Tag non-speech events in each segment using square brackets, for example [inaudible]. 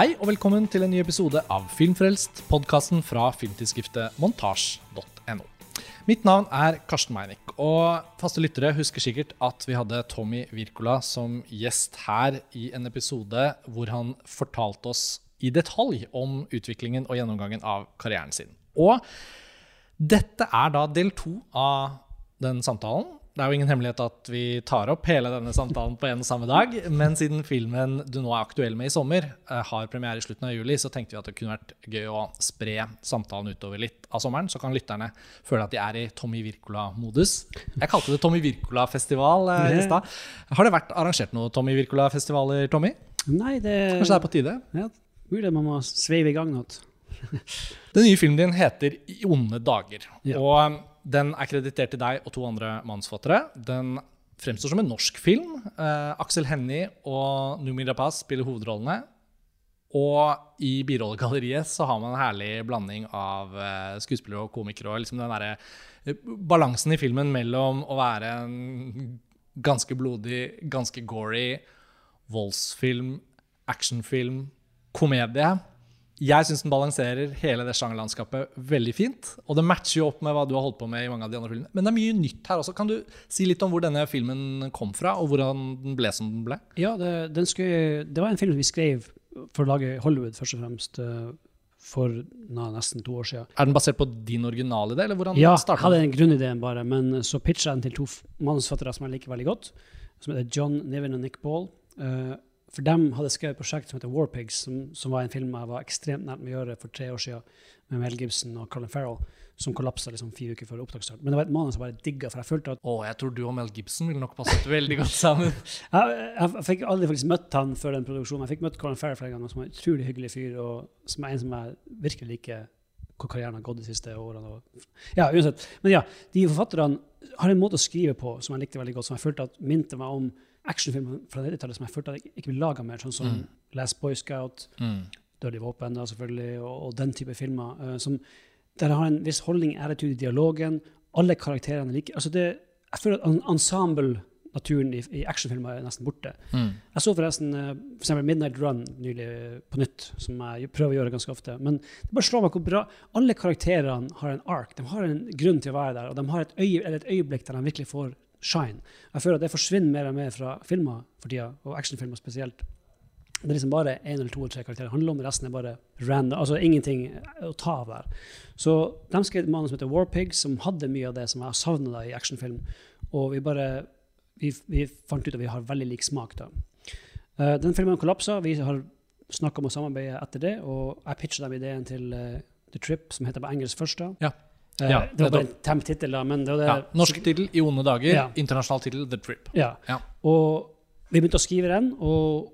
Hei og velkommen til en ny episode av Filmfrelst, podkasten fra filmtidsskriftet montasj.no. Mitt navn er Karsten Meinick, og faste lyttere husker sikkert at vi hadde Tommy Wirkola som gjest her i en episode hvor han fortalte oss i detalj om utviklingen og gjennomgangen av karrieren sin. Og dette er da del to av den samtalen. Det er jo ingen hemmelighet at vi tar opp hele denne samtalen på en og samme dag. Men siden filmen du nå er aktuell med i sommer, eh, har premiere i slutten av juli, så tenkte vi at det kunne vært gøy å spre samtalen utover litt av sommeren. Så kan lytterne føle at de er i Tommy Wirkola-modus. Jeg kalte det Tommy Wirkola-festival eh, i stad. Har det vært arrangert noen Tommy Wirkola-festivaler, Tommy? Nei, det Kanskje det er på tide? ja, Mulig man må sveive i gang noe. [laughs] Den nye filmen din heter I onde dager. Ja. Og um, den er kreditert til deg og to andre manusforfattere. Den fremstår som en norsk film. Eh, Aksel Hennie og Numi Rapaz spiller hovedrollene. Og i birollegalleriet så har man en herlig blanding av eh, skuespillere og komikere. Og liksom den derre eh, balansen i filmen mellom å være en ganske blodig, ganske gory voldsfilm, actionfilm, komedie. Jeg syns den balanserer hele det sjangerlandskapet veldig fint. Og det matcher jo opp med hva du har holdt på med i mange av de andre filmene. Men det er mye nytt her også. Kan du si litt om hvor denne filmen kom fra, og hvordan den ble som den ble? Ja, det, den skulle, det var en film vi skrev for å lage Hollywood, først og fremst, eh, for na, nesten to år siden. Er den basert på din originale idé, eller hvordan Ja, jeg startet hadde den? grunnideen bare, men så pitcha jeg den til to manusforfattere som jeg liker veldig godt, som heter John Niven og Nick Ball. Eh, for dem hadde skrevet et prosjekt som heter Warpigs, som, som var en film jeg var ekstremt nært med å gjøre for tre år siden, med Mel Gibson og Colin Farrell, som kollapsa liksom fire uker før opptaksstart. Men det var et manus jeg bare digga, for jeg følte at Å, jeg tror du og Mel Gibson ville nok passet veldig godt [laughs] sammen. Jeg, jeg, jeg fikk aldri faktisk møtt han før den produksjonen. Jeg fikk møtt Colin Farrell flere ganger, som er en utrolig hyggelig fyr, og som er en som jeg virkelig liker hvor karrieren har gått de siste årene. Og, ja, uansett. Men ja, de forfatterne har en måte å skrive på som jeg likte veldig godt, som jeg følte at minte meg om actionfilmer fra 90-tallet som jeg følte at jeg ikke ville lage mer, sånn som Mm. Last Boy Scout, Mm. Dødelig våpen da, selvfølgelig, og, og den type filmer. uh, som, der har en viss holdning, æretud i dialogen. Alle karakterene liker, like. Altså det, jeg føler at ensemble-naturen i, i actionfilmer er nesten borte. Mm. Jeg så forresten uh, for eksempel Midnight Run nylig på nytt, som jeg prøver å gjøre ganske ofte. Men det bare slår meg hvor bra Alle karakterene har en ark. De har en grunn til å være der, og de har et, øye, eller et øyeblikk der de virkelig får shine. Jeg føler at det forsvinner mer og mer fra filmer for tida, og actionfilmer spesielt. Det er liksom bare én eller to eller tre karakterer. Det handler om resten er bare random. Altså ingenting å ta av der. Så de skrev et manus som heter War Pigs, som hadde mye av det som jeg har savna i actionfilm. Og vi bare vi, vi fant ut at vi har veldig lik smak da. Uh, den filmen kollapsa. Vi har snakka om å samarbeide etter det, og jeg pitcha dem ideen til uh, The Trip, som heter på engelsk først. da. Ja. Eh, Ja, det var bare en temp tittel, da, men det var det Ja, norsk tittel I onde dager, Ja. internasjonal tittel The Trip. Ja. Ja. Og vi begynte å skrive den, og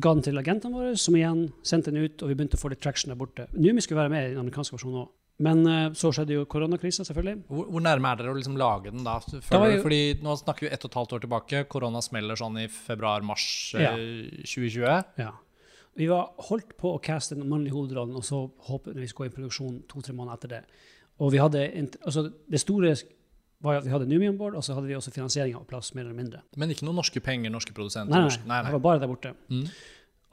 ga den til agentene våre, som igjen sendte den ut, og vi begynte å få litt traction der borte. Numi skulle være med i den amerikanske versjonen òg. Men eh, så skjedde jo koronakrisa, selvfølgelig. Hvor, hvor nærme er dere å liksom lage den da? Føler jo- Fordi nå snakker vi ett og et halvt år tilbake. Korona smeller sånn i februar-mars Ja. eh, 2020. Ja. Vi var holdt på å caste den mannlige hovedrollen, og så håpet vi skulle gå i produksjon to-tre måneder etter det. Og vi hadde, altså Det store var at vi hadde Numi on board, og så hadde vi også finansieringa på plass, mer eller mindre. Men ikke noen norske penger, norske produsenter? Nei, nei, norske, nei, det var bare der borte. Mm.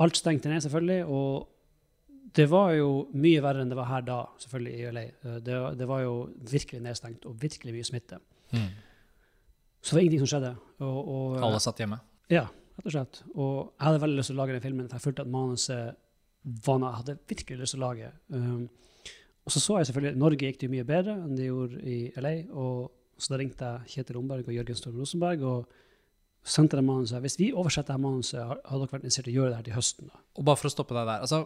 Alt stengte ned, selvfølgelig. Og det var jo mye verre enn det var her da, selvfølgelig, i LA. Eh, Det, det var jo virkelig nedstengt, og virkelig mye smitte. Mm. Så det var ingenting som skjedde. Og, og, Alle satt hjemme. Ja, rett og slett. Og jeg hadde veldig lyst til å lage den filmen, for jeg følte at manuset var noe jeg hadde virkelig lyst til å lage. Um, og så så jeg selvfølgelig Norge gikk det mye bedre enn det gjorde i LA. Og så da ringte jeg Kjetil Romberg og Jørgen Storm Rosenberg og sendte dem manuset. Hvis vi oversetter dette manuset, hadde dere vært interessert i å gjøre det her til høsten? da? Og bare for å stoppe deg der, altså,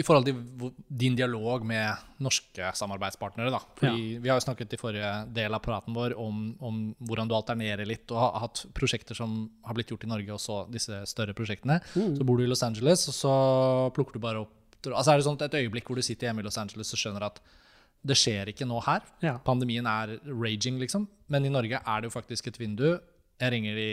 I forhold til din dialog med norske samarbeidspartnere da, fordi Vi har jo snakket i forrige del av praten vår om, om hvordan du alternerer litt, og har hatt prosjekter som har blitt gjort i Norge, og så disse større prosjektene. Så bor du i Los Angeles, og så plukker du bare opp altså Er det sånn et øyeblikk hvor du sitter hjemme i Los Angeles og skjønner at det skjer ikke nå her. Ja. Pandemien er raging, liksom. Men i Norge er det jo faktisk et vindu. Jeg ringer de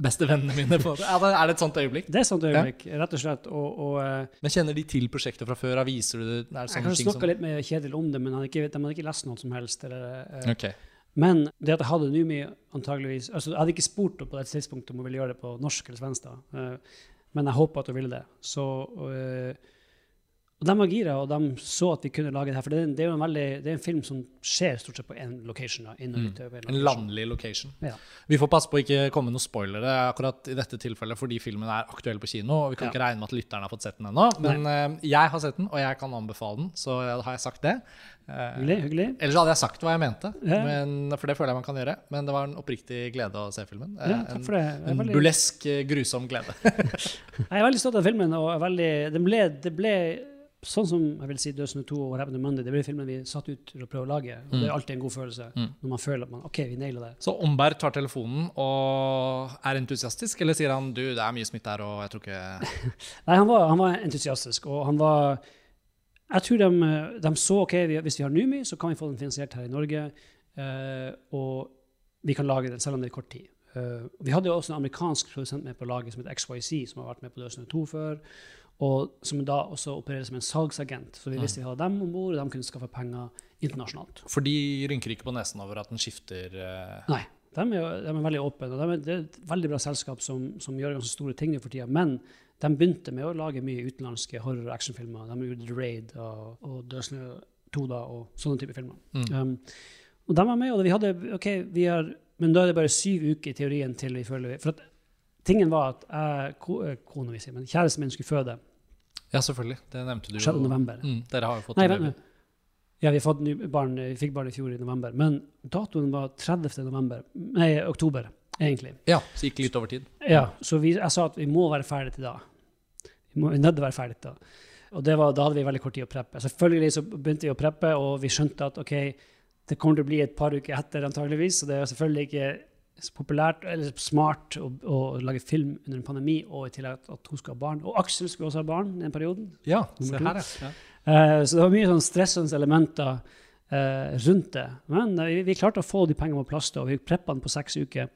beste vennene mine på det. Er det et sånt øyeblikk? Det er et sånt øyeblikk, rett og slett. Og, og eh, Men kjenner de til prosjektet fra før? Aviser Viser du det? Det jeg har snakke litt med Kjetil om det, men ikke, de hadde ikke lest noe som helst. Eller, eh, Ok. Men det at jeg hadde Numi antageligvis altså Jeg hadde ikke spurt henne på det tidspunktet om hun ville gjøre det på norsk eller svensk. da. Eh, Men jeg håper at hun ville det. Så, øh, og de var gira, og de så at vi kunne lage det her. For det, er det er jo en, veldig, det er en film som skjer stort sett på én location. Da, mm. location. En landlig location. Ja. Vi får passe på å ikke komme noen spoilere akkurat i dette tilfellet fordi filmen er aktuell på kino. og Vi kan Ja. ikke regne med at lytterne har fått sett den ennå. Men uh, jeg har sett den, og jeg kan anbefale den. Så har jeg sagt det. Eh, Hyggelig. hyggelig. Ellers hadde jeg sagt hva jeg mente, Ja. men, for det føler jeg man kan gjøre. Men det var en oppriktig glede å se filmen. Jeg er En veldig- burlesk, eh, grusom glede. [laughs] Jeg er veldig stolt av filmen. og veldig, det, ble, det ble sånn som jeg vil si Dødsende 2 og to Monday. Det ble filmen vi satt ut til å prøve å lage. Og Det er alltid en god følelse Mm. når man føler at man, ok, vi nailer det. Så Omberg tar telefonen og er entusiastisk, eller sier han du, det er mye smitte her, og jeg tror ikke [laughs] Nei, han var, han var entusiastisk, og han var Jeg tror de, de så ok, vi, hvis vi har Numi, så kan vi få den finansiert her i Norge. Uh, og vi kan lage den, selv om det er kort tid. Uh, vi hadde jo også en amerikansk produsent med på laget som heter XYZ, som har vært med på Dødsende 2 før. Og som da også opererer som en salgsagent. Så vi visste vi hadde dem om bord, og de kunne skaffe penger internasjonalt. For de rynker ikke på nesen over at den skifter uh... Nei, de er, de er veldig åpne. og de er, Det er et veldig bra selskap som, som gjør ganske store ting for tida. Men de begynte med å lage mye utenlandske horror- og actionfilmer. De gjorde The Raid og, og Dødsnø 2 da, og sånne typer filmer. Mm. Um, og de var med, og vi hadde OK, vi har Men da er det bare syv uker i teorien til vi føler For at tingen var at jeg, eh, kona mi men kjæresten min skulle føde Ja, selvfølgelig. Det nevnte du 6. november. Mm, dere har jo fått Nei, vent nå. Ja, vi, fått barn, vi fikk barn i fjor i november. Men datoen var 30. november. Nei, oktober, egentlig. Ja, så gikk litt over tid. Ja, så vi, jeg sa at vi må være ferdig til da. Vi må vi nødde å være ferdig til da. Og det var, da hadde vi veldig kort tid å preppe. Selvfølgelig så begynte vi å preppe, og vi skjønte at ok, det kommer til å bli et par uker etter antageligvis, så det er selvfølgelig ikke så populært eller smart å, å lage film under en pandemi, og i tillegg at, at hun skal ha barn. Og Aksel skulle også ha barn den perioden. Ja, se her, ja. Uh, så det var mye sånn stressende elementer uh, rundt det. Men uh, vi, vi klarte å få de pengene på plass, da, og vi preppa den på seks uker.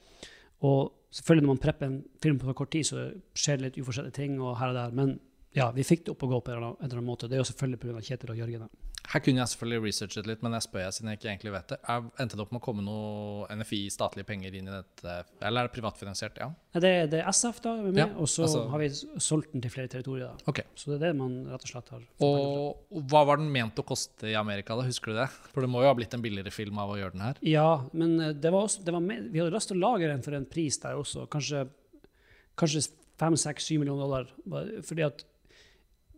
Og selvfølgelig når man prepper en film på så kort tid, så skjer det litt uforutsette ting. og her og der, Men ja, vi fikk det opp og gå på en eller annen- måte. Det er jo selvfølgelig pga. Kjetil og Jørgen. Her kunne jeg selvfølgelig researchet litt, men jeg spør jeg siden jeg ikke egentlig vet det. Jeg endte det opp med å komme noe NFI, statlige penger, inn i dette? Eller er det privatfinansiert? Ja. Det, det er SF da, er med, Ja, og så altså- har vi solgt den til flere territorier. da. Okay. Så det er det man rett og slett har. og hva var den ment å koste i Amerika, da? Husker du det? For det må jo ha blitt en billigere film av å gjøre den her. Ja, men eh, det var også, det var med, vi hadde lyst til å lage den for en pris der også. Kanskje, kanskje 5-6-7 millioner dollar. Fordi at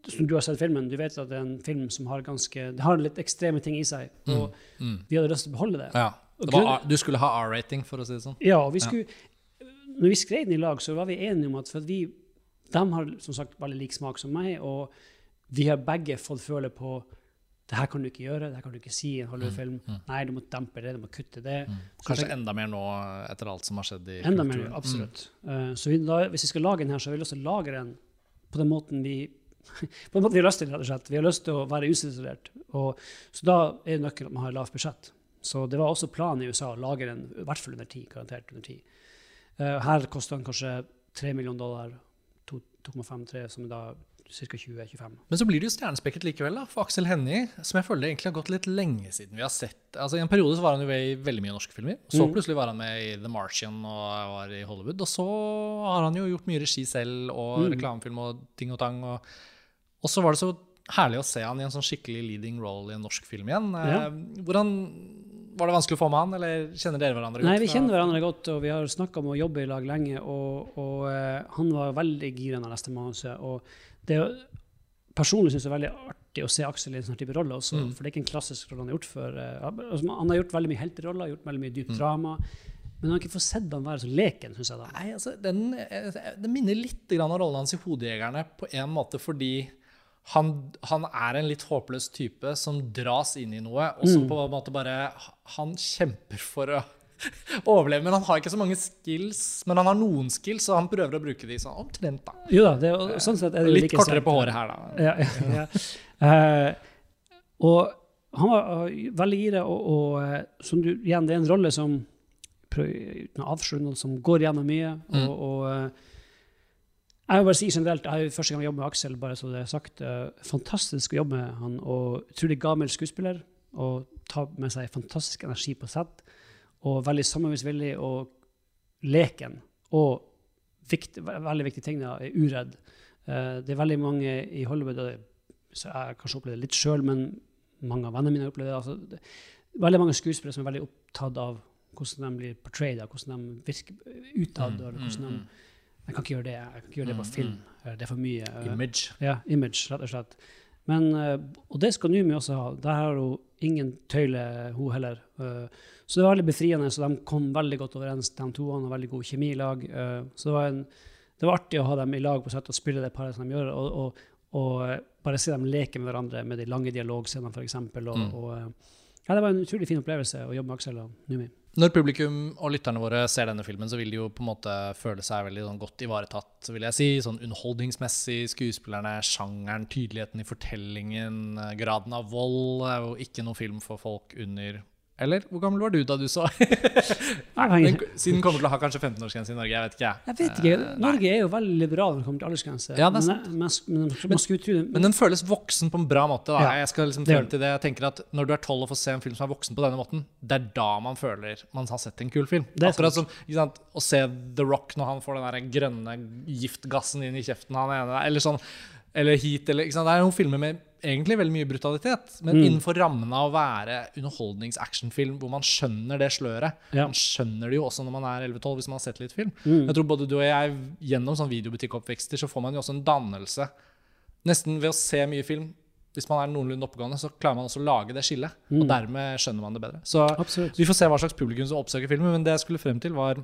som du har sett filmen, du vet at det er en film som har ganske, det har litt ekstreme ting i seg. Og Mm. vi hadde lyst til å beholde det. Ja. Det var, du skulle ha R-rating, for å si det sånn. Ja, og vi skulle, når vi skrev den i lag, så var vi enige om at for vi, de har som sagt veldig lik smak som meg, og vi har begge fått føle på det her kan du ikke gjøre, det her kan du ikke si i en Hollywood-film. Nei, du må dempe det, du må kutte det. Så Kanskje tenk- enda mer nå, etter alt som har skjedd i Enda mer, kulturen. absolutt. Uh, så vi, da, hvis vi skal lage den her, så vil vi også lage den på den måten vi på en måte, vi har lyst til, rett og slett. Vi har lyst til å være usensurert. Så da er nøkkelen at man har lavt budsjett. Så det var også planen i USA å lage den i hvert fall under ti, garantert under ti. Eh, her koster den kanskje 3 millioner dollar, 2,5-3, som er da ca. 20-25. Men så blir det jo stjernespekket likevel, da, for Aksel Hennie, som jeg føler egentlig har gått litt lenge siden vi har sett. Altså I en periode så var han jo med i veldig mye norske filmer. Så Mm. plutselig var han med i The Martian og var i Hollywood. Og så har han jo gjort mye regi selv, og Mm. reklamefilm og ting og tang. Og, og så var det så herlig å se han i en sånn skikkelig leading role i en norsk film igjen. Ja. Eh, Hvordan Var det vanskelig å få med han, eller kjenner dere hverandre godt? Nei, vi kjenner hverandre godt, og vi har snakka om å jobbe i lag lenge. Og, og eh, han var veldig gira da jeg leste manuset. Og det, er personlig syns jeg er veldig artig å se Aksel i en sånn type rolle også, Mm. for det er ikke en klassisk rolle han har gjort før. eh, altså, han har gjort veldig mye helteroller, gjort veldig mye dypt drama. Men han har ikke fått sett han være så leken, syns jeg. da. Nei, altså, den, den minner litt grann om rollen hans i Hodejegerne på en måte fordi han, han er en litt håpløs type som dras inn i noe, og som på en måte bare Han kjemper for å [laughs] overleve, men han har ikke så mange skills. Men han har noen skills, og han prøver å bruke de sånn omtrent, da. Jo da, det, er sånn sett er det Litt like kortere sant. på håret her, da. Ja, ja, [laughs] ja. uh, [laughs] og han var uh, veldig gira, og, og eh, som du, igjen, det er en rolle som prøv- uten å avsløre noe, som går gjennom mye. Mm. Og, og eh, jeg vil bare si generelt, jeg har jo første gang jeg jobbet med Aksel, bare så det er sagt. eh, fantastisk å jobbe med han, og utrolig gammel skuespiller. Og tar med seg fantastisk energi på sett. Og veldig samarbeidsvillig og leken. Og viktig, veldig viktige ting da, er uredd. Eh, det er veldig mange i Hollywood, så jeg har kanskje opplevd det litt sjøl, men mange av vennene mine har opplevd det. Altså, det veldig mange skuespillere som er veldig opptatt av hvordan de blir portrayed, hvordan de virker utad. Mm, eller mm, hvordan de, mm. Jeg kan ikke gjøre det jeg kan ikke gjøre det på Mm, film. Eh, Det er for mye. eh, Image. ja, image, rett og slett. Men, eh, og det skal Numi også ha. Der har hun ingen tøyle, hun heller. Så det var veldig befriende, så de kom veldig godt overens, de to. Han har veldig god kjemi i lag. Så det var, en, det var artig å ha dem i lag på sett og spille det paret som de gjør, og, og, og bare se dem leke med hverandre med de lange dialogscenene, f.eks. Og, Mm. og, ja, det var en utrolig fin opplevelse å jobbe med Aksel og Numi. Når publikum og lytterne våre ser denne filmen, så vil de jo på en måte føle seg veldig sånn godt ivaretatt, vil jeg si. Sånn underholdningsmessig, skuespillerne, sjangeren, tydeligheten i fortellingen, eh, graden av vold. er jo ikke noen film for folk under Eller hvor gammel var du da du så? [laughs] Den, siden kommer til å ha kanskje 15-årsgrense i Norge, jeg vet ikke. Jeg vet ikke. Eh. Norge er jo veldig liberal når det kommer til aldersgrense. Ja, er men, men, men. Men den føles voksen på en bra måte. Ja, jeg skal liksom frem til det. Jeg tenker at Når du er tolv og får se en film som er voksen på denne måten, det er da man føler man har sett en kul film. Det er Akkurat som sant, å se The Rock når han får den der grønne giftgassen inn i kjeften han ene eller sånn, eller Heat, eller? Det er noen filmer med egentlig veldig mye brutalitet, men Mm. innenfor rammen av å være underholdnings-actionfilm hvor man skjønner det sløret. Ja. Man skjønner det jo også når man er 11-12, hvis man har sett litt film. Mm. Jeg tror både du og jeg, gjennom sånn videobutikkoppvekster, så får man jo også en dannelse. Nesten ved å se mye film, hvis man er noenlunde oppegående, så klarer man også å lage det skillet. Og dermed skjønner man det bedre. Så Absolutt. vi får se hva slags publikum som oppsøker filmen, men det jeg skulle frem til, var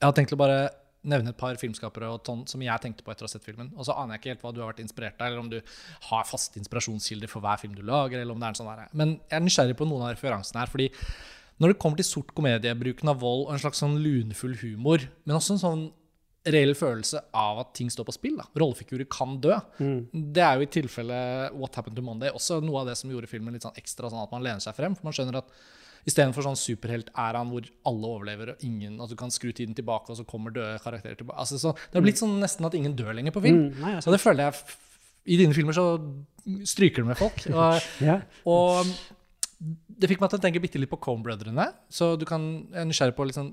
Jeg har tenkt å bare nevne et par filmskapere og sånn som jeg tenkte på etter å ha sett filmen. Og så aner jeg ikke helt hva du har vært inspirert av, eller om du har faste inspirasjonskilder for hver film du lager. eller om det er en sånn der. Men jeg er nysgjerrig på noen av referansene her. fordi når det kommer til sort komedie, bruken av vold og en slags sånn lunefull humor, men også en sånn reell følelse av at ting står på spill. da. Rollefigurer kan dø. Det er jo i tilfelle What Happened to Monday også noe av det som gjorde filmen litt sånn ekstra sånn at man lener seg frem. For man skjønner at istedenfor sånn superheltæraen hvor alle overlever og ingen at du kan skru tiden tilbake, og så kommer døde karakterer tilbake. Altså, så det har blitt sånn nesten at ingen dør lenger på film. Mm, nei, og det føler jeg I dine filmer så stryker du med folk. [laughs] Og, Ja. og det fikk meg til å tenke bitte litt på Coen-brødrene. Så du kan, jeg er nysgjerrig på liksom,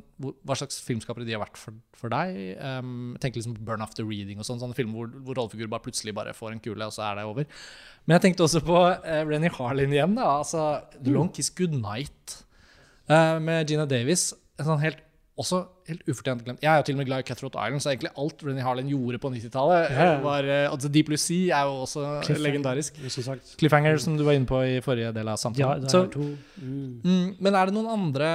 hva slags filmskapere de har vært for, for deg. Um, jeg tenker liksom på Burn After Reading og sånn, sånne filmer hvor, hvor rollefigurer bare plutselig bare får en kule, og så er det over. Men jeg tenkte også på uh, Renny Harlin igjen. Da, altså The Long Kiss Goodnight uh, med Gina Davis. En sånn helt, også helt ufortjent glemt. Jeg er jo til og med glad i Cutthroat Island, så egentlig alt Renny Harlin gjorde på 90-tallet, yeah. ja. var altså Deep Blue Sea er jo også Cliffhanger, legendarisk. Cliffhanger, som du var inne på i forrige del av Ja, samtalen. det så, to. Mm. mm, men er det noen andre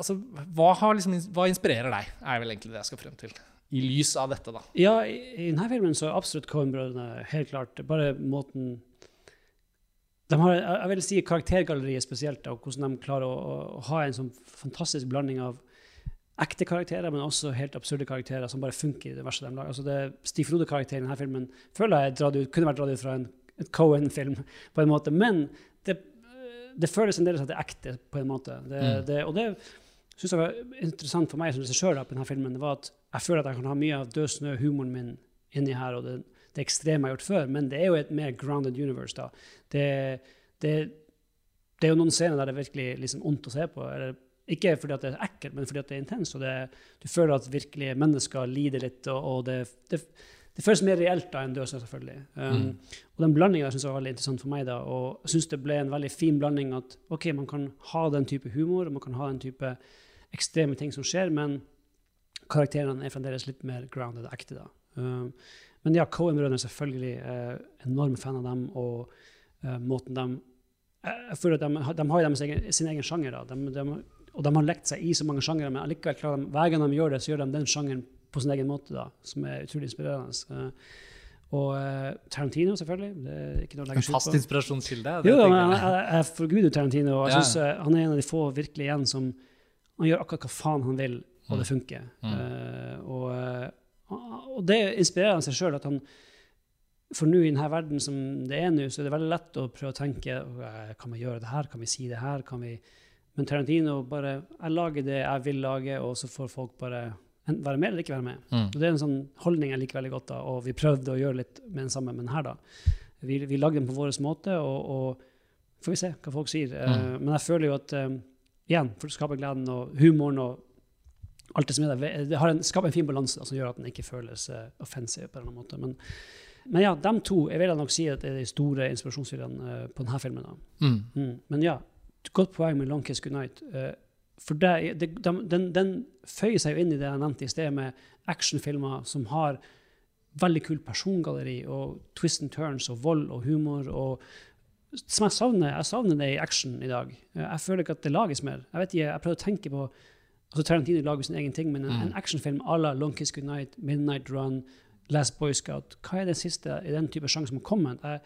altså, hva, har liksom, hva inspirerer deg, er vel egentlig det jeg skal frem til. I lys av dette, da. Ja, i, i denne filmen så er absolutt Cohen-brødrene helt klart bare måten de har, jeg vil si karaktergalleriet spesielt, og hvordan de klarer å, å ha en sånn fantastisk blanding av ekte karakterer, men også helt absurde karakterer som bare funker i det verste de lager. Altså det Stig Frode-karakteren i denne filmen føler jeg ut, kunne vært dratt ut fra en Cohen-film, [laughs] på en måte. Men det, det føles en del som at det er ekte, på en måte. Det, Mm. det, og det syns jeg var interessant for meg som regissør på denne filmen, det var at jeg føler at jeg kan ha mye av død snø-humoren min inni her, og det, det ekstreme jeg har gjort før, men det er jo et mer grounded universe. da. Det, det, det er jo noen scener der det er virkelig liksom ondt å se på. eller ikke fordi det er ekkelt, men fordi det er intenst. og det, Du føler at virkelig mennesker lider litt, og, og det, det, det føles mer reelt da enn død snø, selvfølgelig. Um, Mm. Og den blandinga synes jeg var veldig interessant for meg. da, og jeg synes det ble en veldig fin blanding at ok, man kan ha den type humor, og man kan ha den type ekstreme ting som skjer, men karakterene er fremdeles litt mer grounded og ekte. da. Um, men ja, Cohen-brødrene er selvfølgelig eh, enorm fan av dem, og eh, måten de jeg føler at de, de har deres egen, sin egen sjanger, da. De, de, og de har lekt seg i så mange sjangere, men allikevel klarer de, hver gang de gjør det, så gjør de den sjangeren på sin egen måte, da, som er utrolig inspirerende. Eh, og eh, Tarantino, selvfølgelig. Det er ikke noe å legge En skjul fast på. inspirasjonskilde. det Jo, da, men jeg. jeg, jeg, forguder Tarantino. og Jeg Ja. synes, eh, Han er en av de få virkelig igjen som han gjør akkurat hva faen han vil, og det Mm. funker. Mm. Uh, og, og det inspirerer han seg sjøl. at han For nå i denne verden som det er nå, så er det veldig lett å prøve å tenke Kan vi gjøre det her? Kan vi si det her? Kan vi Men Tarantino bare Jeg lager det jeg vil lage, og så får folk bare være med eller ikke være med. Mm. Og Det er en sånn holdning jeg liker veldig godt, da, og vi prøvde å gjøre litt med den samme, men her, da. Vi, vi lagde den på vår måte, og, og får vi se hva folk sier. Mm. Uh, men jeg føler jo at eh, igjen, for å skape gleden og humoren og alt det som er der. Det har en, skaper en fin balanse som gjør at den ikke føles uh, offensiv på en måten. måte. Men, men ja, de to jeg vil nok si at er de store inspirasjonskildene uh, på denne filmen. Mm. Mm. Men ja, godt poeng med Long Kiss Goodnight. Uh, for det, det, de, den, den føyer seg jo inn i det jeg nevnte i sted, med actionfilmer som har veldig kult persongalleri og twist and turns og vold og humor. og som jeg savner, jeg savner det i action i dag. Jeg føler ikke at det lages mer. Jeg vet ikke, jeg prøver å tenke på altså Tarantino lager sin egen ting, men en, Mm. en actionfilm à la Long Kiss Goodnight, Midnight Run, Last Boy Scout Hva er det siste i den type sjanger som har kommet? Eh,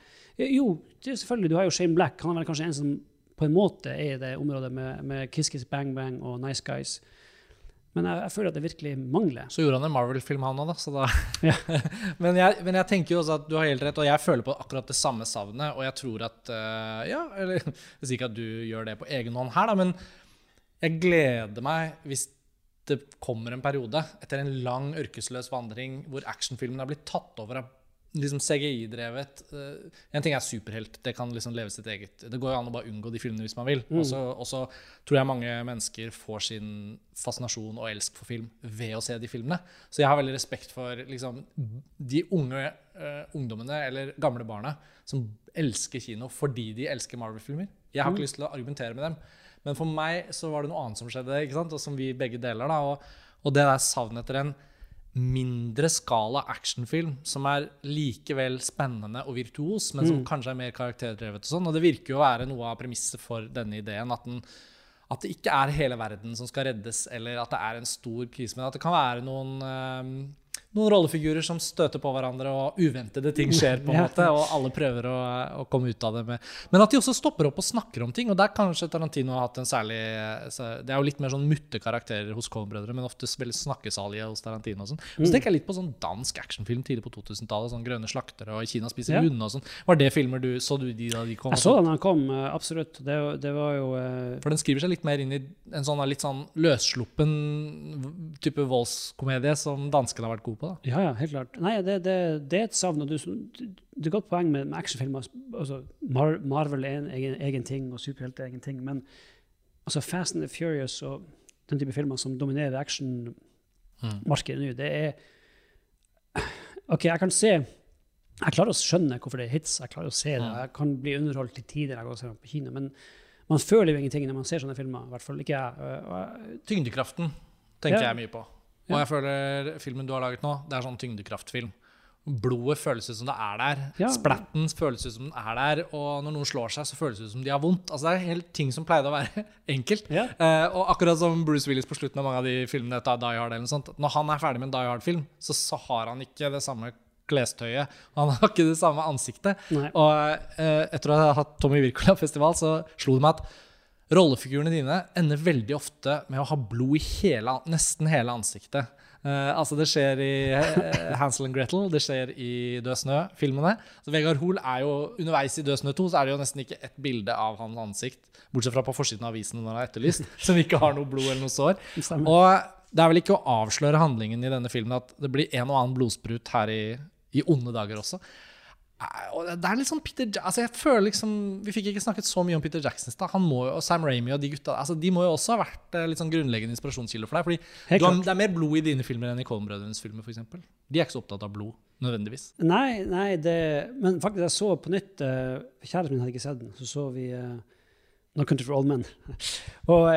jo, det selvfølgelig, du har jo Shane Black. Han er vel kanskje en som på en måte er i det området med, med Kiss Kiss Bang Bang og Nice Guys. Men jeg, jeg føler at det virkelig mangler. Så gjorde han en Marvel-film, han òg, da. Så da. Ja. [laughs] men, jeg, men jeg tenker jo også at du har helt rett, og jeg føler på akkurat det samme savnet. Og jeg tror at uh, Ja, eller jeg sier ikke at du gjør det på egen hånd her, da, men jeg gleder meg hvis det kommer en periode etter en lang ørkesløs vandring hvor actionfilmen har blitt tatt over av liksom CGI-drevet. eh, en ting er superhelt, det kan liksom leve sitt eget Det går jo an å bare unngå de filmene hvis man vil. Så og så tror jeg mange mennesker får sin fascinasjon og elsk for film ved å se de filmene. Så jeg har veldig respekt for liksom, de unge uh, ungdommene eller gamle barna som elsker kino fordi de elsker Marvel-filmer. Jeg har ikke lyst til å argumentere med dem. Men for meg så var det noe annet som skjedde, ikke sant? og som vi begge deler. da, Og, og det der savnet etter en mindre skala actionfilm som er likevel spennende og virtuos, men som kanskje er mer karakterdrevet. Og sånn, og det virker jo å være noe av premisset for denne ideen. At, den, at det ikke er hele verden som skal reddes, eller at det er en stor krise, men at det kan være noen eh, noen rollefigurer som støter på hverandre, og uventede ting skjer, på en måte, og alle prøver å, å komme ut av det med Men at de også stopper opp og snakker om ting, og der kanskje Tarantino har hatt en særlig Det er jo litt mer sånn mutte karakterer hos Coen-brødre, men ofte veldig snakkesalige hos Tarantino og sånn. Så tenker jeg litt på sånn dansk actionfilm tidlig på 2000-tallet, sånn Grønne slaktere og Kina spiser Ja. hunde og sånn. Var det filmer du Så du de da de kom? Jeg så den den kom, eh, absolutt. Det, det var jo uh... For den skriver seg litt mer inn i en sånn litt sånn løssluppen type voldskomedie som danskene har vært gode på. Da. Ja, ja, helt klart. Nei, det, det, det er et savn. og du, Det er godt poeng med, med actionfilmer. Altså, Mar Marvel er en egen, egen ting, og superhelt er egen ting. Men altså, Fast and the Furious og den type filmer som dominerer actionmarkedet nå, det er OK, jeg kan se Jeg klarer å skjønne hvorfor det er hits. Jeg klarer å se det. Jeg kan bli underholdt til tider jeg går og ser på kino. Men man føler jo ingenting når man ser sånne filmer. I hvert fall ikke jeg. Tyngdekraften tenker Ja. jeg mye på. Og jeg føler filmen du har laget nå, det er sånn tyngdekraftfilm. Blodet føles ut som det er der. Ja. Splatten føles ut som den er der. Og når noen slår seg, så føles det ut som de har vondt. Altså Det er helt ting som pleide å være [laughs] enkelt. Ja. Eh, og akkurat som Bruce Willis på slutten av mange av de filmene etter Die Hard, eller noe sånt, når han er ferdig med en Die Hard-film, så, så har han ikke det samme klestøyet. Han har ikke det samme ansiktet. Nei. Og eh, etter å ha hatt Tommy Wirkola-festival, så slo det meg at rollefigurene dine ender veldig ofte med å ha blod i hele, nesten hele ansiktet. Uh, altså Det skjer i eh, Hansel and Gretel, det skjer i Død snø-filmene. Så Vegard Hoel er jo underveis i Død snø 2 så er det jo nesten ikke et bilde av hans ansikt, bortsett fra på forsiden av avisen når han er etterlyst, [laughs] som ikke har noe blod eller noe sår. Og det er vel ikke å avsløre handlingen i denne filmen at det blir en og annen blodsprut her i, i onde dager også. Det er litt sånn Peter Ja- altså jeg føler liksom Vi fikk ikke snakket så mye om Peter Jackson i stad. Og Sam Ramy og de gutta altså De må jo også ha vært eh, litt sånn grunnleggende inspirasjonskilder for deg. Fordi har, det er mer blod i dine filmer enn i Coen-brødrenes filmer, f.eks. De er ikke så opptatt av blod, nødvendigvis. Nei, nei det, men faktisk, jeg så på nytt uh, Kjæresten min hadde ikke sett den. Så så vi uh, No Country for Old Men. [laughs] og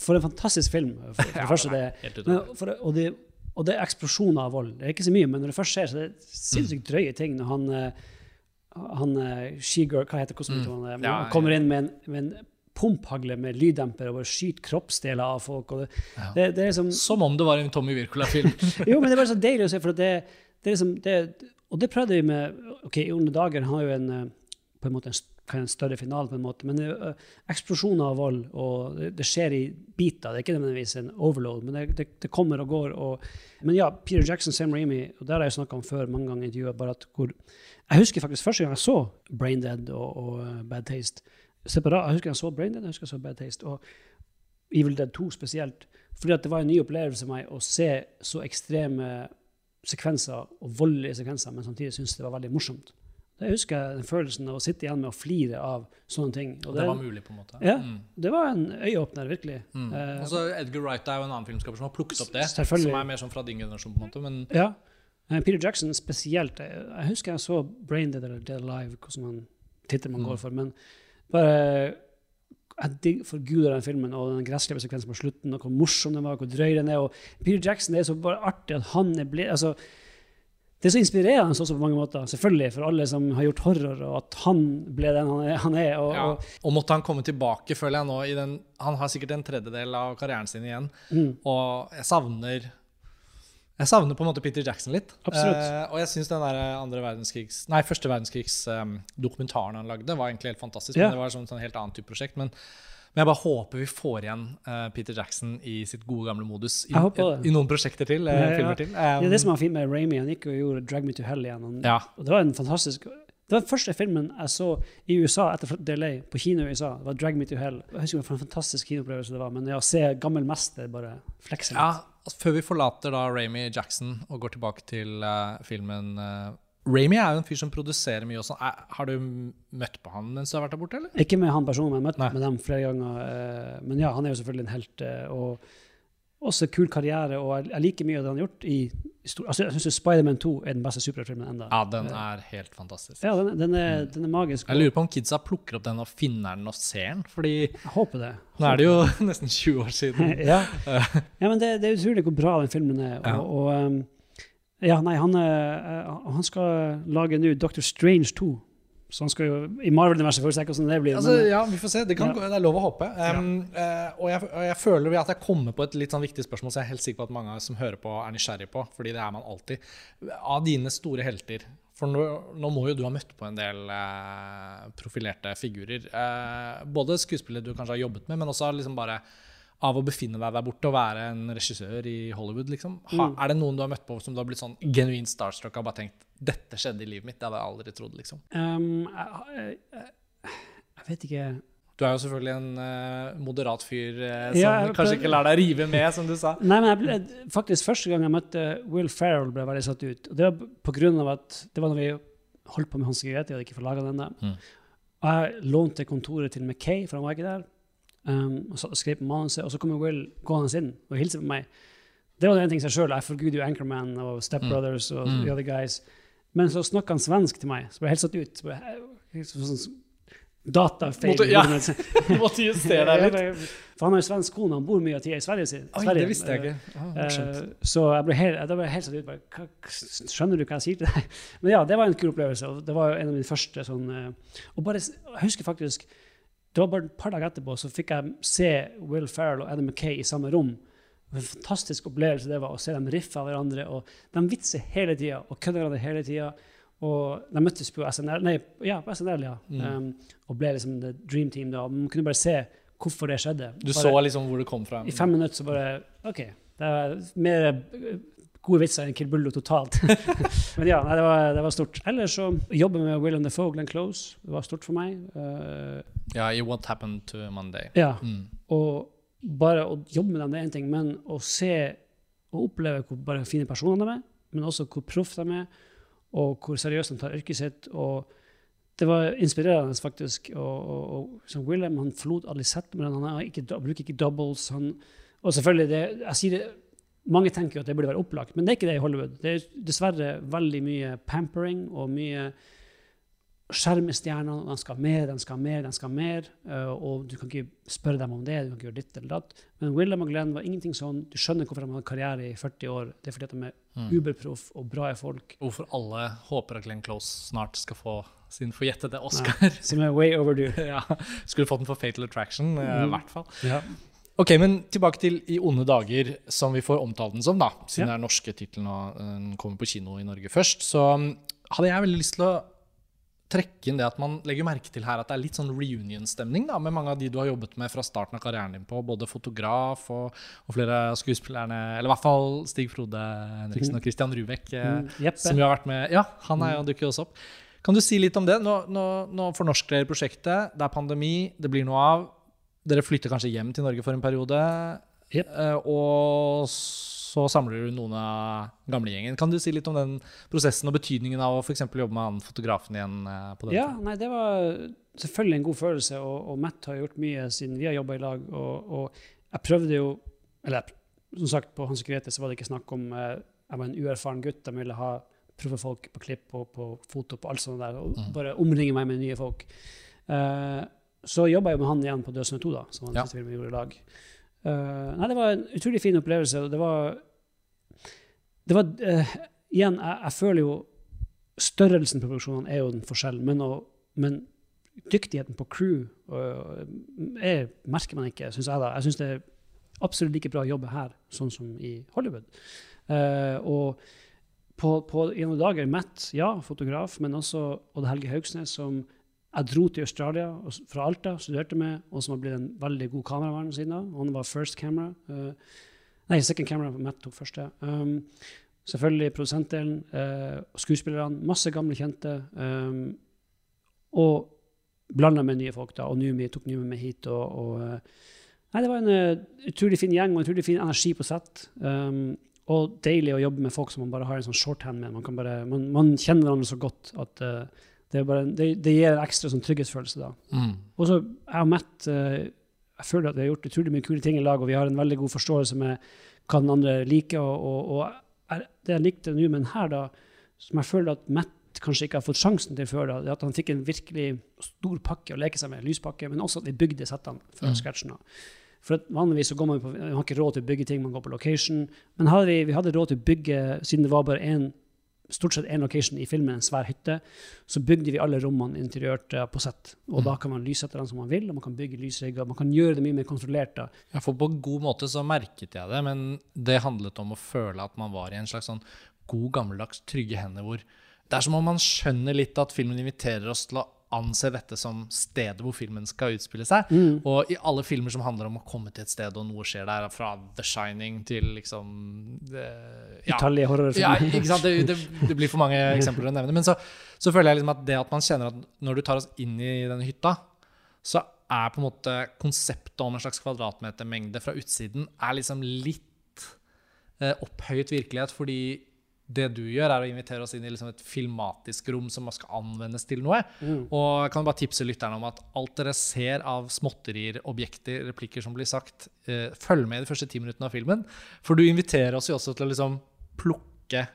for en fantastisk film. For, for [laughs] det første, det, men, for, og, det, og det er eksplosjoner av vold. Det er ikke så mye, men når det først skjer, så er det sinnssykt drøye ting. Når han, eh, han Shegirl, hva heter kosmonauten? Mm. han, Ja, han kommer inn med en, med en pumphagle med lyddemper og bare skyter kroppsdeler av folk. Og det, Ja. det, det er liksom Som om det var en Tommy Wirkola-film. [laughs] jo, men det er bare så deilig å se, for det, det er liksom det, Og det prøvde vi med OK, i onde dager har jo en eh, på en måte en, en større finale, på en måte, men eh, eksplosjoner av vold, og det, det skjer i biter. Det er ikke nødvendigvis en overload, men det, det, det kommer og går. Og, men ja, Peter Jackson, Sam Raimi, og det har jeg snakka om før mange ganger i intervjuet, bare at hvor Jeg husker faktisk første gang jeg så Braindead og, og eh, Bad Taste. Separat, jeg husker jeg så Braindead, jeg husker jeg så Bad Taste. Og Evil Dead 2 spesielt. Fordi at det var en ny opplevelse for meg å se så ekstreme sekvenser og voldelige sekvenser, men samtidig synes det var veldig morsomt. Jeg husker den følelsen av å sitte igjen med å flire av sånne ting. Og det var mulig, på en måte. Ja. Mm. Det var en øyeåpner, virkelig. Mm. Eh, Og så Edgar Wright er jo en annen filmskaper som har plukket opp det. Som er mer sånn fra din generasjon, på en måte. Men Ja. Eh, Peter Jackson spesielt. Jeg, husker jeg så Brain Dead eller Dead Alive, hvordan man, tittel man Mm. går for. Men bare Jeg digg- forguder den filmen og den gressklippersekvensen på slutten, og hvor morsom den var, hvor drøy den er. Og Peter Jackson det er så bare artig at han er blitt altså, Det er så inspirerende også på mange måter, selvfølgelig, for alle som har gjort horror, og at han ble den han er. Og, ja. og, måtte han komme tilbake, føler jeg nå. I den, han har sikkert en tredjedel av karrieren sin igjen. mm, Og jeg savner jeg savner på en måte Peter Jackson litt. Absolutt. Eh, og jeg syns den der andre verdenskrigs, nei, første verdenskrigs um, dokumentaren han lagde, var egentlig helt fantastisk. Ja. Men det var sånn, sånn helt annet type prosjekt. Men, men jeg bare håper vi får igjen uh, Peter Jackson i sitt gode gamle modus i, det. i noen prosjekter til. eh, Ja, ja. filmer til. det ja, det Um, som var fint med Ramy. Han gikk og gjorde Drag Me to Hell igjen. Han, ja. Og det var en fantastisk Det var den første filmen jeg så i USA etter jeg flyttet til LA, på kino i USA. Det var Drag Me to Hell. Jeg husker hva en fantastisk kinoopplevelse det var. Men å se gammel mester bare flekse litt. Ja, altså, Før vi forlater da Ramy Jackson og går tilbake til uh, filmen uh, Ramy er jo en fyr som produserer mye. og. Er- Har du møtt på han mens du har vært der borte? eller? Ikke med han personen, men jeg har møtt Nei. med dem flere ganger. eh, Men ja, han er jo selvfølgelig en helt. eh, Og også kul karriere. Og jeg- liker mye av det han har gjort. i stor, altså Jeg syns Spiderman 2 er den beste superheltfilmen enda. Ja, den er helt fantastisk. Ja, den, den, er, den er magisk. Jeg lurer på om kidsa plukker opp den og finner den og ser den. Fordi Jeg håper det. nå er det jo [laughs] nesten 20 år siden. [laughs] ja. ja, men det, det er utrolig hvor bra den filmen er. Og, Ja. og um, ja, nei, han, er, eh, han skal lage nå Doctor Strange 2. Så han skal jo I Marvel-universet får vi se hvordan det blir. Altså, men, ja, vi får se. Det, kan, Ja. det er lov å håpe. Um, eh, og, jeg, og jeg føler at jeg kommer på et litt sånn viktig spørsmål som jeg er helt sikker på at mange som hører på, er nysgjerrig på. Fordi det er man alltid. Av dine store helter For nå, nå må jo du ha møtt på en del uh, profilerte figurer. Uh, både skuespillere du kanskje har jobbet med, men også liksom bare av å befinne deg der borte og være en regissør i Hollywood. liksom. Ha, Mm. Er det noen du har møtt på som du har blitt sånn genuint starstruck og bare tenkt dette skjedde i livet mitt? Det hadde jeg aldri trodd. liksom. um, jeg, jeg, jeg vet ikke Du er jo selvfølgelig en uh, moderat fyr uh, som Ja, jeg kanskje ikke lar deg rive med, som du sa. Nei, men jeg ble, faktisk Første gang jeg møtte Will Ferrell, ble jeg veldig satt ut. Og det var på grunn av at det var når vi holdt på med Hans Grete, hadde ikke fått laga den. Mm. Og jeg lånte kontoret til McKay, for han var ikke der. Um, og så skrev på manuset, og så kommer Will gående inn og hilser på meg. Det var en ting seg sjøl. Jeg forguder jo Anchorman og Step Mm. Og Mm. The Other Guys. Men så snakka han svensk til meg, så ble jeg helt satt ut. Så sånn, datafeil. Måtte- ja. [laughs] måtte justere deg [laughs] litt. For han har jo svensk kone, han bor mye av tida i Sverige. Oi, Sverige. det visste jeg ikke. Ah, så jeg ble helt, da ble jeg helt satt ut. Bare, hva, skjønner du hva jeg sier til deg? [laughs] Men ja, det var en kul opplevelse. og Det var en av mine første sånn eh, Og bare, jeg husker faktisk Det var bare et par dager etterpå så fikk jeg se Will Ferrell og Adam McKay i samme rom. En fantastisk opplevelse det var å se dem riffe av hverandre. og De vitser hele tida og kødder hverandre hele tida. Og de møttes på SNL, nei, ja, på SNL, ja. Mm. Um, og ble liksom the dream team. da. Man kunne bare se hvorfor det skjedde. Du Bare- så liksom hvor det kom fra. i fem minutter så bare OK. Det er mer gode vitser enn Kill Bullo totalt. [laughs] Men ja, nei, det, var, det var stort. Ellers så jobbe med William Defoe, Glenn Close, det var stort for meg. Uh, Ja, i What Happened to Monday. ja, Mm. og bare å jobbe med dem, det er én ting, men å se og oppleve hvor bare fine personer de er, men også hvor proff de er, og hvor seriøst de tar yrket sitt. og det var inspirerende, faktisk. Og, og, og William han forlot aldri sett med den. Han har bruker ikke doubles. Han, og selvfølgelig, det, jeg sier det, mange tenker jo at det burde være opplagt, men det er ikke det i Hollywood. Det er dessverre veldig mye pampering og mye skjermestjerner. De skal mer, de skal mer, de skal mer. eh, og du kan ikke spørre dem om det, du kan ikke gjøre ditt eller datt. Men William og Glenn var ingenting sånn. Du skjønner hvorfor de har karriere i 40 år. Det er fordi de er Mm. uberproff og bra folk. Hvorfor alle håper at Glenn Close snart skal få sin forjettede Oscar. Som er way overdue. [laughs] ja. Skulle fått den for Fatal Attraction, mm. i hvert fall. Ja. Ok, men tilbake til I onde dager, som vi får omtalt den som, da. Siden Ja. det er norske tittelen og eh, den kommer på kino i Norge først. Så um, hadde jeg veldig lyst til å trekke inn det at man legger merke til her at det er litt sånn reunion-stemning da, med mange av de du har jobbet med fra starten av karrieren din på, både fotograf og, og flere av skuespillerne, eller i hvert fall Stig Frode Henriksen og Christian Rubek, eh, Mm, som jo har vært med. Ja, han er jo dukker også opp. Kan du si litt om det? Nå, nå, nå fornorsker dere prosjektet, det er pandemi, det blir noe av. Dere flytter kanskje hjem til Norge for en periode. Jep. Eh, og så samler du noen av gamlegjengen. Kan du si litt om den prosessen og betydningen av å for jobbe med han fotografen igjen eh, på den Ja, nei, det var selvfølgelig en god følelse, og, og Matt har gjort mye siden vi har jobba i lag. Og, og jeg prøvde jo Eller som sagt, på Hans Grete så var det ikke snakk om eh, Jeg var en uerfaren gutt. De ville ha proffe folk på klipp og på foto på alt sånt der, og Mm. bare omringe meg med nye folk. Eh, så jobba jeg med han igjen på Dødsende 2, da, som den Ja. siste filmen vi gjorde i lag. Uh, nei, det var en utrolig fin opplevelse. Det var, det var uh, Igjen, jeg, jeg føler jo Størrelsen på produksjonene er jo den forskjellen, men, og, men dyktigheten på crew og, er, merker man ikke, syns jeg. da. Jeg syns det er absolutt like bra å jobbe her sånn som i Hollywood. Uh, og på, på gjennom dager Matt, ja, fotograf, men også Odd Helge Haugsnes, som jeg dro til Australia fra Alta, studerte med, og som har blitt en veldig god kameramann siden da. Han var first camera. Uh, nei, second camera, Matt tok første. Um, selvfølgelig produsentdelen, uh, skuespillerne, masse gamle kjente. Um, og blanda med nye folk, da. Og Numi tok Numi med hit. og, og eh, Nei, det var en uh, utrolig fin gjeng og utrolig fin energi på sett. Um, og deilig å jobbe med folk som man bare har en sånn shorthand med. Man, kan bare, man, man kjenner hverandre så godt at eh, det, er bare, det, det gir en ekstra sånn trygghetsfølelse. da. Mm. Og så jeg og Matt eh, jeg føler at vi har gjort utrolig mye kule ting i lag, og vi har en veldig god forståelse med hva den andre liker. Og, og, og jeg, det jeg likte nå med den her, da, som jeg føler at Matt kanskje ikke har fått sjansen til før, da, det er at han fikk en virkelig stor pakke å leke seg med, lyspakke, men også at vi bygde settene fra Mm. scratchen Da. For at vanligvis så går man på, man har ikke råd til å bygge ting, man går på location. Men hadde vi, vi hadde råd til å bygge, siden det var bare en, stort sett én location i filmen, en svær hytte, så bygde vi alle rommene interiørt eh, på sett. Og Mm. da kan man lyse etter den som man vil, og man kan bygge lysrigger. Man kan gjøre det mye mer kontrollert. da. Ja, for på en god måte så merket jeg det, men det handlet om å føle at man var i en slags sånn god, gammeldags, trygge hender hvor det er som om man skjønner litt at filmen inviterer oss til å anse dette som stedet hvor filmen skal utspille seg. Mm. Og i alle filmer som handler om å komme til et sted og noe skjer der, fra The Shining til liksom det, ja. Utallige Ja, ikke sant? Det, det, det blir for mange [laughs] eksempler å nevne. Men så, så føler jeg liksom at det at man kjenner at når du tar oss inn i denne hytta, så er på en måte konseptet om en slags kvadratmetermengde fra utsiden er liksom litt eh, opphøyet virkelighet. Fordi det du gjør, er å invitere oss inn i liksom et filmatisk rom som skal anvendes til noe. Mm. Og jeg kan bare tipse lytterne om at alt dere ser av småtterier, objekter, replikker som blir sagt, eh, følg med i de første ti minuttene av filmen. For du inviterer oss jo også til å liksom plukke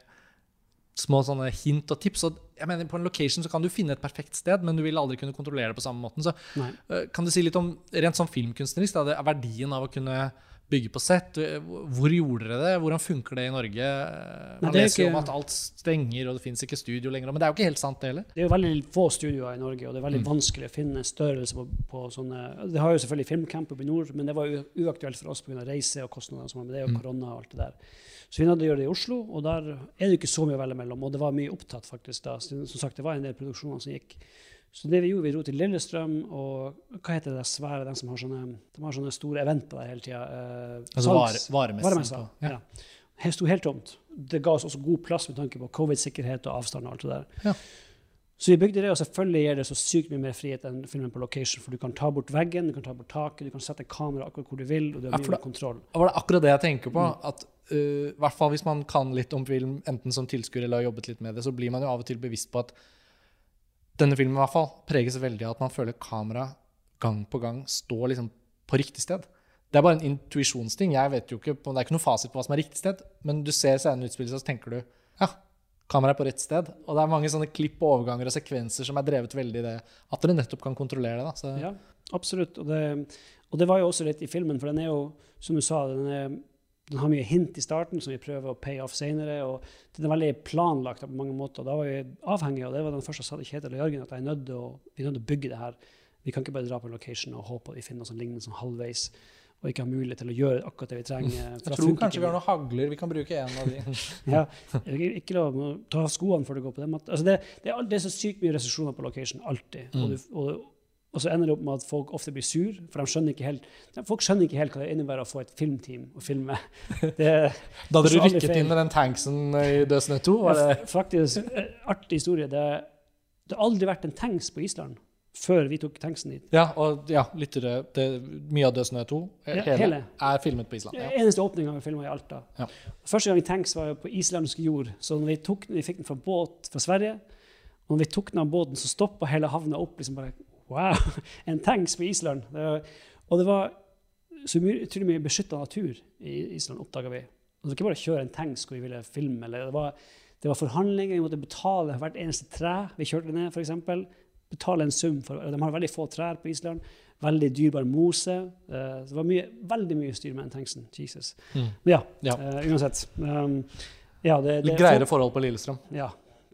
små sånne hint og tips. Og jeg mener, På en location så kan du finne et perfekt sted, men du vil aldri kunne kontrollere det på samme måten. Så Nei. eh, kan du si litt om rent sånn filmkunstnerisk, da, det er verdien av å kunne bygge på sett? Hvor gjorde dere det? Hvordan funker det i Norge? Man Nei, er leser jo ikke- om at alt stenger, og det fins ikke studio lenger. Men det er jo ikke helt sant, det heller. Det er jo veldig få studioer i Norge, og det er veldig Mm. vanskelig å finne størrelse på, på sånne Det har jo selvfølgelig filmcamp oppe i nord, men det var uaktuelt for oss pga. reise og kostnader. og sånn, Men det er jo Mm. korona og alt det der. Så vi hadde gjort det i Oslo, og der er det ikke så mye å velge mellom. Og det var mye opptatt, faktisk. da. Som sagt, det var en del produksjoner som gikk. Så det vi gjorde, vi dro til Lillestrøm, og hva heter det der svære, som har sånne, de har sånne store eventer der hele tida? Eh, Altså. Varemessa. på- Ja. Det sto helt tomt. Det ga oss også god plass med tanke på covid-sikkerhet og avstand og alt det der. Ja. Så vi bygde det, og selvfølgelig gir det så sykt mye mer frihet enn filmen på location. For du kan ta bort veggen, du kan ta bort taket, du kan sette kamera akkurat hvor du vil, og du har mye mer kontroll. Det var det akkurat det jeg tenker på. Mm. At uh, hvert fall hvis man kan litt om film, enten som tilskuer eller har jobbet litt med det, så blir man jo av og til bevisst på at denne filmen i hvert fall preges veldig av at man føler kamera gang på gang står liksom på riktig sted. Det er bare en intuisjonsting. Jeg vet jo ikke, Det er ikke noe fasit på hva som er riktig sted, men du ser scenen utspille seg, så tenker du ja, kameraet er på rett sted. Og det er mange sånne klipp og overganger og sekvenser som er drevet veldig i det at dere nettopp kan kontrollere det. da. Så, Ja, absolutt. Og det, og det var jo også litt i filmen, for den er jo, som du sa, den, er, den har mye hint i starten som vi prøver å pay off senere, og den er veldig planlagt på mange måter. Da var vi avhengige, og det var den første jeg sa til Kjetil og Jørgen, at jeg er nødt til å, vi er nødt til å bygge det her. Vi kan ikke bare dra på en location og håpe at vi finner noe som ligner sånn halvveis, og ikke ha mulighet til å gjøre akkurat det vi trenger. [laughs] jeg tror kanskje vi har noen hagler. Vi kan bruke en av de. [laughs] [laughs] ja, ikke, ikke lov å ta skoene før du går på den måten. Altså det, det, er, det er så sykt mye restriksjoner på location, alltid. Og, Mm. du, og, og så ender det opp med at folk ofte blir sur, for de skjønner ikke helt, folk skjønner ikke helt hva det innebærer å få et filmteam å filme. [laughs] Det, Da hadde du rykket inn med den tanksen i Dødsnytt 2? Var det? Faktisk, eh, artig historie. Det, det har aldri vært en tanks på Island før vi tok tanksen dit. Ja, og ja, lyttere, det, mye av Død snø 2 Ja, hele, er filmet på Island. Ja. Eneste åpninga vi filma i Alta. Ja. Første gang tanks var på islandsk jord. Så når vi, tok, vi fikk den fra båt fra Sverige, og når vi tok den av båten, så stoppa hele havna opp. liksom bare, Wow! [laughs] En tanks på Island. Det var, og det var så mye, utrolig mye beskytta natur i Island, oppdaga vi. Og det var ikke bare å kjøre en tanks hvor vi ville filme. Eller det, var, det var forhandlinger, vi måtte betale for hvert eneste tre vi kjørte ned, f.eks. Betale en sum. For, de har veldig få trær på Island. Veldig dyrebar mose. Eh, det var mye, veldig mye styr med den tanksen. Jesus. Mm. Men ja, Ja. Uh, uansett. Um, ja, det, det, Litt greiere forhold på Lillestrøm. ja,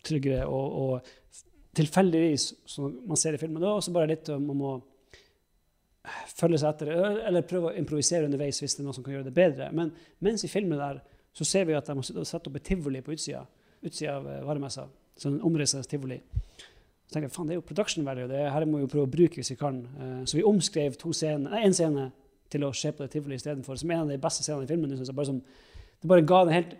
tryggere og, og tilfeldigvis, som man ser i filmen. Det er også bare litt om må følge seg etter, eller prøve å improvisere underveis hvis det er noe som kan gjøre det bedre. Men mens i filmen der, så ser vi at de har satt opp et tivoli på utsida, utsida av eh, varemessa. Sånn omreisende tivoli. Så tenker jeg, faen, det er jo production value, det her må vi jo prøve å bruke hvis vi kan. Eh, Så vi omskrev to scener, nei, en scene til å se på det tivoli istedenfor, som er en av de beste scenene i filmen. Bare som, det bare ga en helt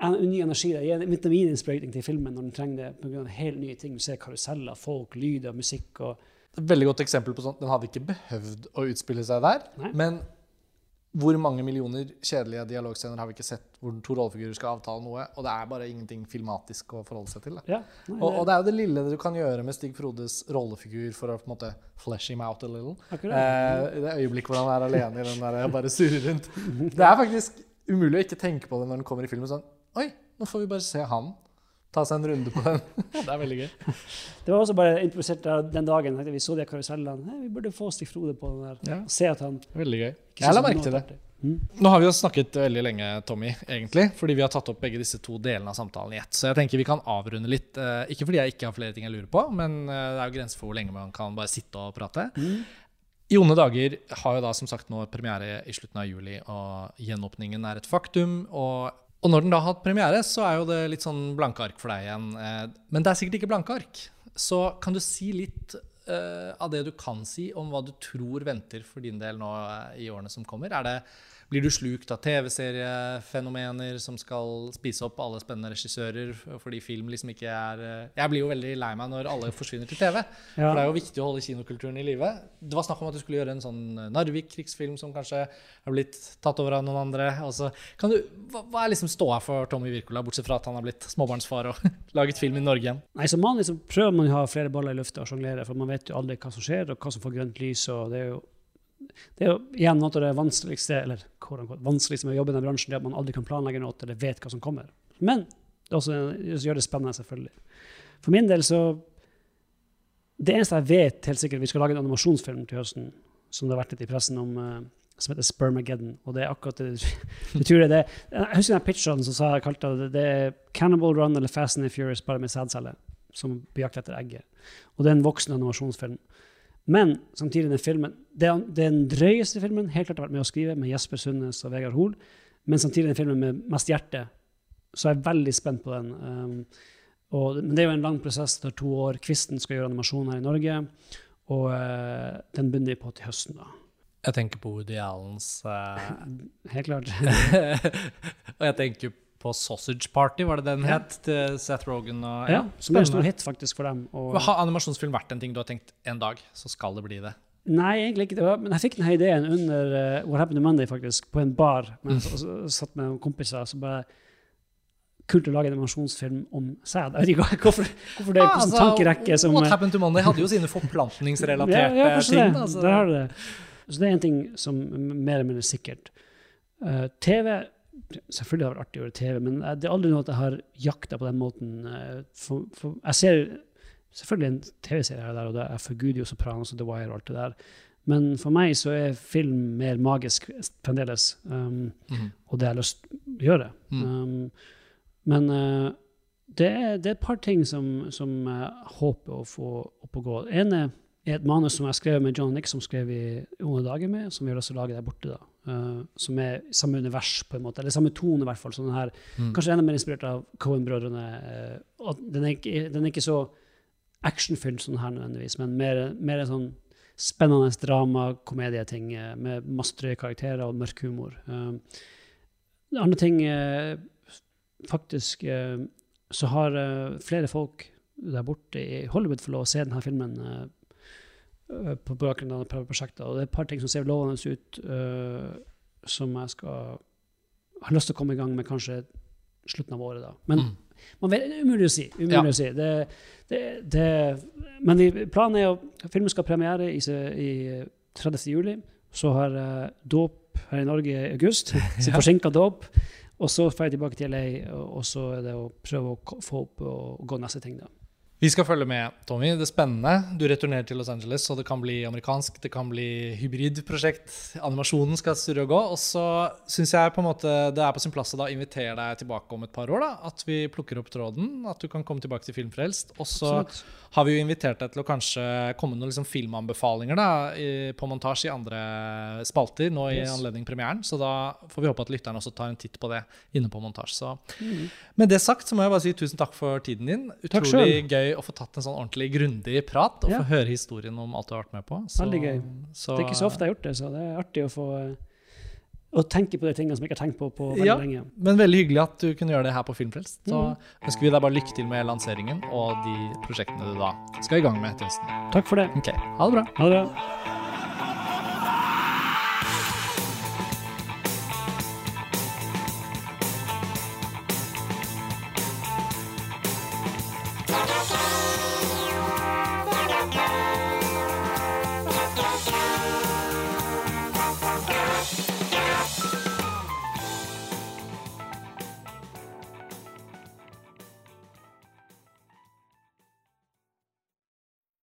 en ny energi. Det gir en vitamininnsprøytning til filmen når den trenger det. På grunn av helt nye ting. Du ser karuseller, folk, lyder, musikk. og Et veldig godt eksempel på sånt. Den hadde ikke behøvd å utspille seg der. Nei. Men hvor mange millioner kjedelige dialogscener har vi ikke sett hvor to rollefigurer skal avtale noe, og det er bare ingenting filmatisk å forholde seg til? Ja, nei, Og, og det er jo det lille du kan gjøre med Stig Frodes rollefigur for å på en måte flesh him out a little. akkurat. Eh, det øyeblikket hvor han er alene i den der bare surrer rundt. Det er faktisk umulig å ikke tenke på det når den kommer i filmen. sånn, Oi, nå får vi bare se han ta seg en runde på den. [laughs] det er veldig gøy. [laughs] Det var også bare improvisert den dagen vi så de karusellene. Hey, vi burde få Stig Frode på den der. Ja. Og se at han Veldig gøy. ikke Jeg la merke til det. Mm. Nå har vi jo snakket veldig lenge, Tommy, egentlig, fordi vi har tatt opp begge disse to delene av samtalen i ett. Så jeg tenker vi kan avrunde litt. eh, Ikke fordi jeg ikke har flere ting jeg lurer på, men eh, det er jo grenser for hvor lenge man kan bare sitte og prate. Mm. I onde dager har jo da som sagt nå premiere i slutten av juli, og gjenåpningen er et faktum. Og, og når den da har hatt premiere, så er jo det litt sånn blanke ark for deg igjen. eh, Men det er sikkert ikke blanke ark. Så kan du si litt uh, av det du kan si om hva du tror venter for din del nå eh, i årene som kommer? Er det, blir du slukt av TV-seriefenomener som skal spise opp alle spennende regissører fordi film liksom ikke er eh, Jeg blir jo veldig lei meg når alle forsvinner til TV. Ja. For det er jo viktig å holde kinokulturen i live. Det var snakk om at du skulle gjøre en sånn Narvik-krigsfilm som kanskje har blitt tatt over av noen andre. Altså, kan du, hva, hva er liksom ståa for Tommy Wirkola, bortsett fra at han har blitt småbarnsfar og [laughs] laget film i Norge igjen? Nei, Som vanlig så prøver man å ha flere baller i lufta og sjonglere, for man vet jo aldri hva som skjer, og hva som får grønt lys. og det er jo det er jo igjen noe av det vanskeligste eller vanskeligste med å jobbe i den bransjen, det er at man aldri kan planlegge noe eller vet hva som kommer. Men det også, gjør det spennende, selvfølgelig. For min del så Det eneste jeg vet helt sikkert, vi skal lage en animasjonsfilm til høsten som det har vært litt i pressen om, eh, som heter Spermageddon. Og det er akkurat det du [laughs] tror det. er. Jeg husker den pitchen som sa, jeg kalte det det er Cannibal Run eller Fast and Furious bare med sædceller som på jakt etter egget. Og det er en voksen animasjonsfilm. Men samtidig den filmen Det er den drøyeste filmen helt klart har vært med å skrive, med Jesper Sundnes og Vegard Hoel. Men samtidig den filmen med mest hjerte. Så jeg er veldig spent på den. Um, og, men det er jo en lang prosess. Det tar to år. Kvisten skal gjøre animasjon her i Norge. Og uh, den begynner vi på til høsten, da. Jeg tenker på Woody Allens uh... [laughs] Helt klart. [laughs] Og jeg tenker på Sausage Party, var det den Ja. het? Til Seth Rogen og Ja, som er en stor hit faktisk for dem. Og, Har animasjonsfilm vært en ting du har tenkt en dag, så skal det bli det? Nei, egentlig ikke. Det men jeg fikk denne ideen under uh, What Happened to Monday, faktisk, på en bar. Men så, så, satt med noen kompiser så bare Kult å lage animasjonsfilm om sæd. Jeg vet ikke hvorfor, hvorfor det er en altså, tankerekke som Ah, What eh, Happened to Monday hadde jo sine forplantningsrelaterte [laughs] ja, ja, ting. det. Altså. Har det. Så det er en ting som mer eller mindre sikkert. Uh, TV Selvfølgelig har det vært artig å gjøre TV, men det er aldri noe at jeg har jakta på den måten. eh, for, for, jeg ser selvfølgelig en TV-serie her og der, og det er jo Sopranos og The Wire og alt det der. Men for meg så er film mer magisk fremdeles, um, mm. og det har jeg lyst til å gjøre. Mm. Um, men uh, det, er, det er et par ting som, som jeg håper å få opp og gå. En er et manus som jeg skrev med John Nick, som skrev i Unge dager med, som vi har lyst til å lage der borte. da. Uh, som er samme univers, på en måte, eller samme tone, i hvert fall. Sånn her, Mm. Kanskje enda mer inspirert av Cohen-brødrene. Uh, den, er ikke- den er ikke så actionfylt den her nødvendigvis, men mer, mer en sånn spennende drama, komedieting uh, med masse drøye karakterer og mørk humor. Eh, andre ting eh, Faktisk eh, så har eh, flere folk der borte i Hollywood fått lov å se denne filmen. Eh, eh, på bakgrunn av prøveprosjekter. Og det er et par ting som ser lovende ut, uh, som jeg skal har lyst til å komme i gang med kanskje slutten av året. da. Men Mm. man vet, det er umulig å si. Umulig Ja. å si. Det, det, det, men planen er at filmen skal premiere i, i 30. juli. Så har jeg dåp her i Norge i august. [laughs] Så. Forsinka dåp. Og så drar jeg tilbake til LA, og og så er det å prøve å få opp og, og gå neste ting. da. Vi skal følge med, Tommy. Det er spennende. Du returnerer til Los Angeles, så det kan bli amerikansk, det kan bli hybridprosjekt. Animasjonen skal surre og gå. Og så syns jeg på en måte det er på sin plass å da invitere deg tilbake om et par år. da, At vi plukker opp tråden, at du kan komme tilbake til Filmfrelst. Og så har vi jo invitert deg til å kanskje komme med noen liksom filmanbefalinger da, i, på montasje i andre spalter nå i Yes. anledning premieren. Så da får vi håpe at lytterne også tar en titt på det inne på montasje. Så Mm. med det sagt så må jeg bare si tusen takk for tiden din. Utrolig gøy å få tatt en sånn ordentlig grundig prat og Ja. få høre historien om alt du har vært med på. Så, Veldig gøy. Så, Det er ikke så ofte jeg har gjort det, så det er artig å få å tenke på de tingene som jeg ikke har tenkt på på veldig Ja. lenge. Men veldig hyggelig at du kunne gjøre det her på Filmfrelst. Så mm. ønsker vi deg bare lykke til med lanseringen og de prosjektene du da skal i gang med til høsten. Takk for det. Okay. ha det bra. Ha det bra.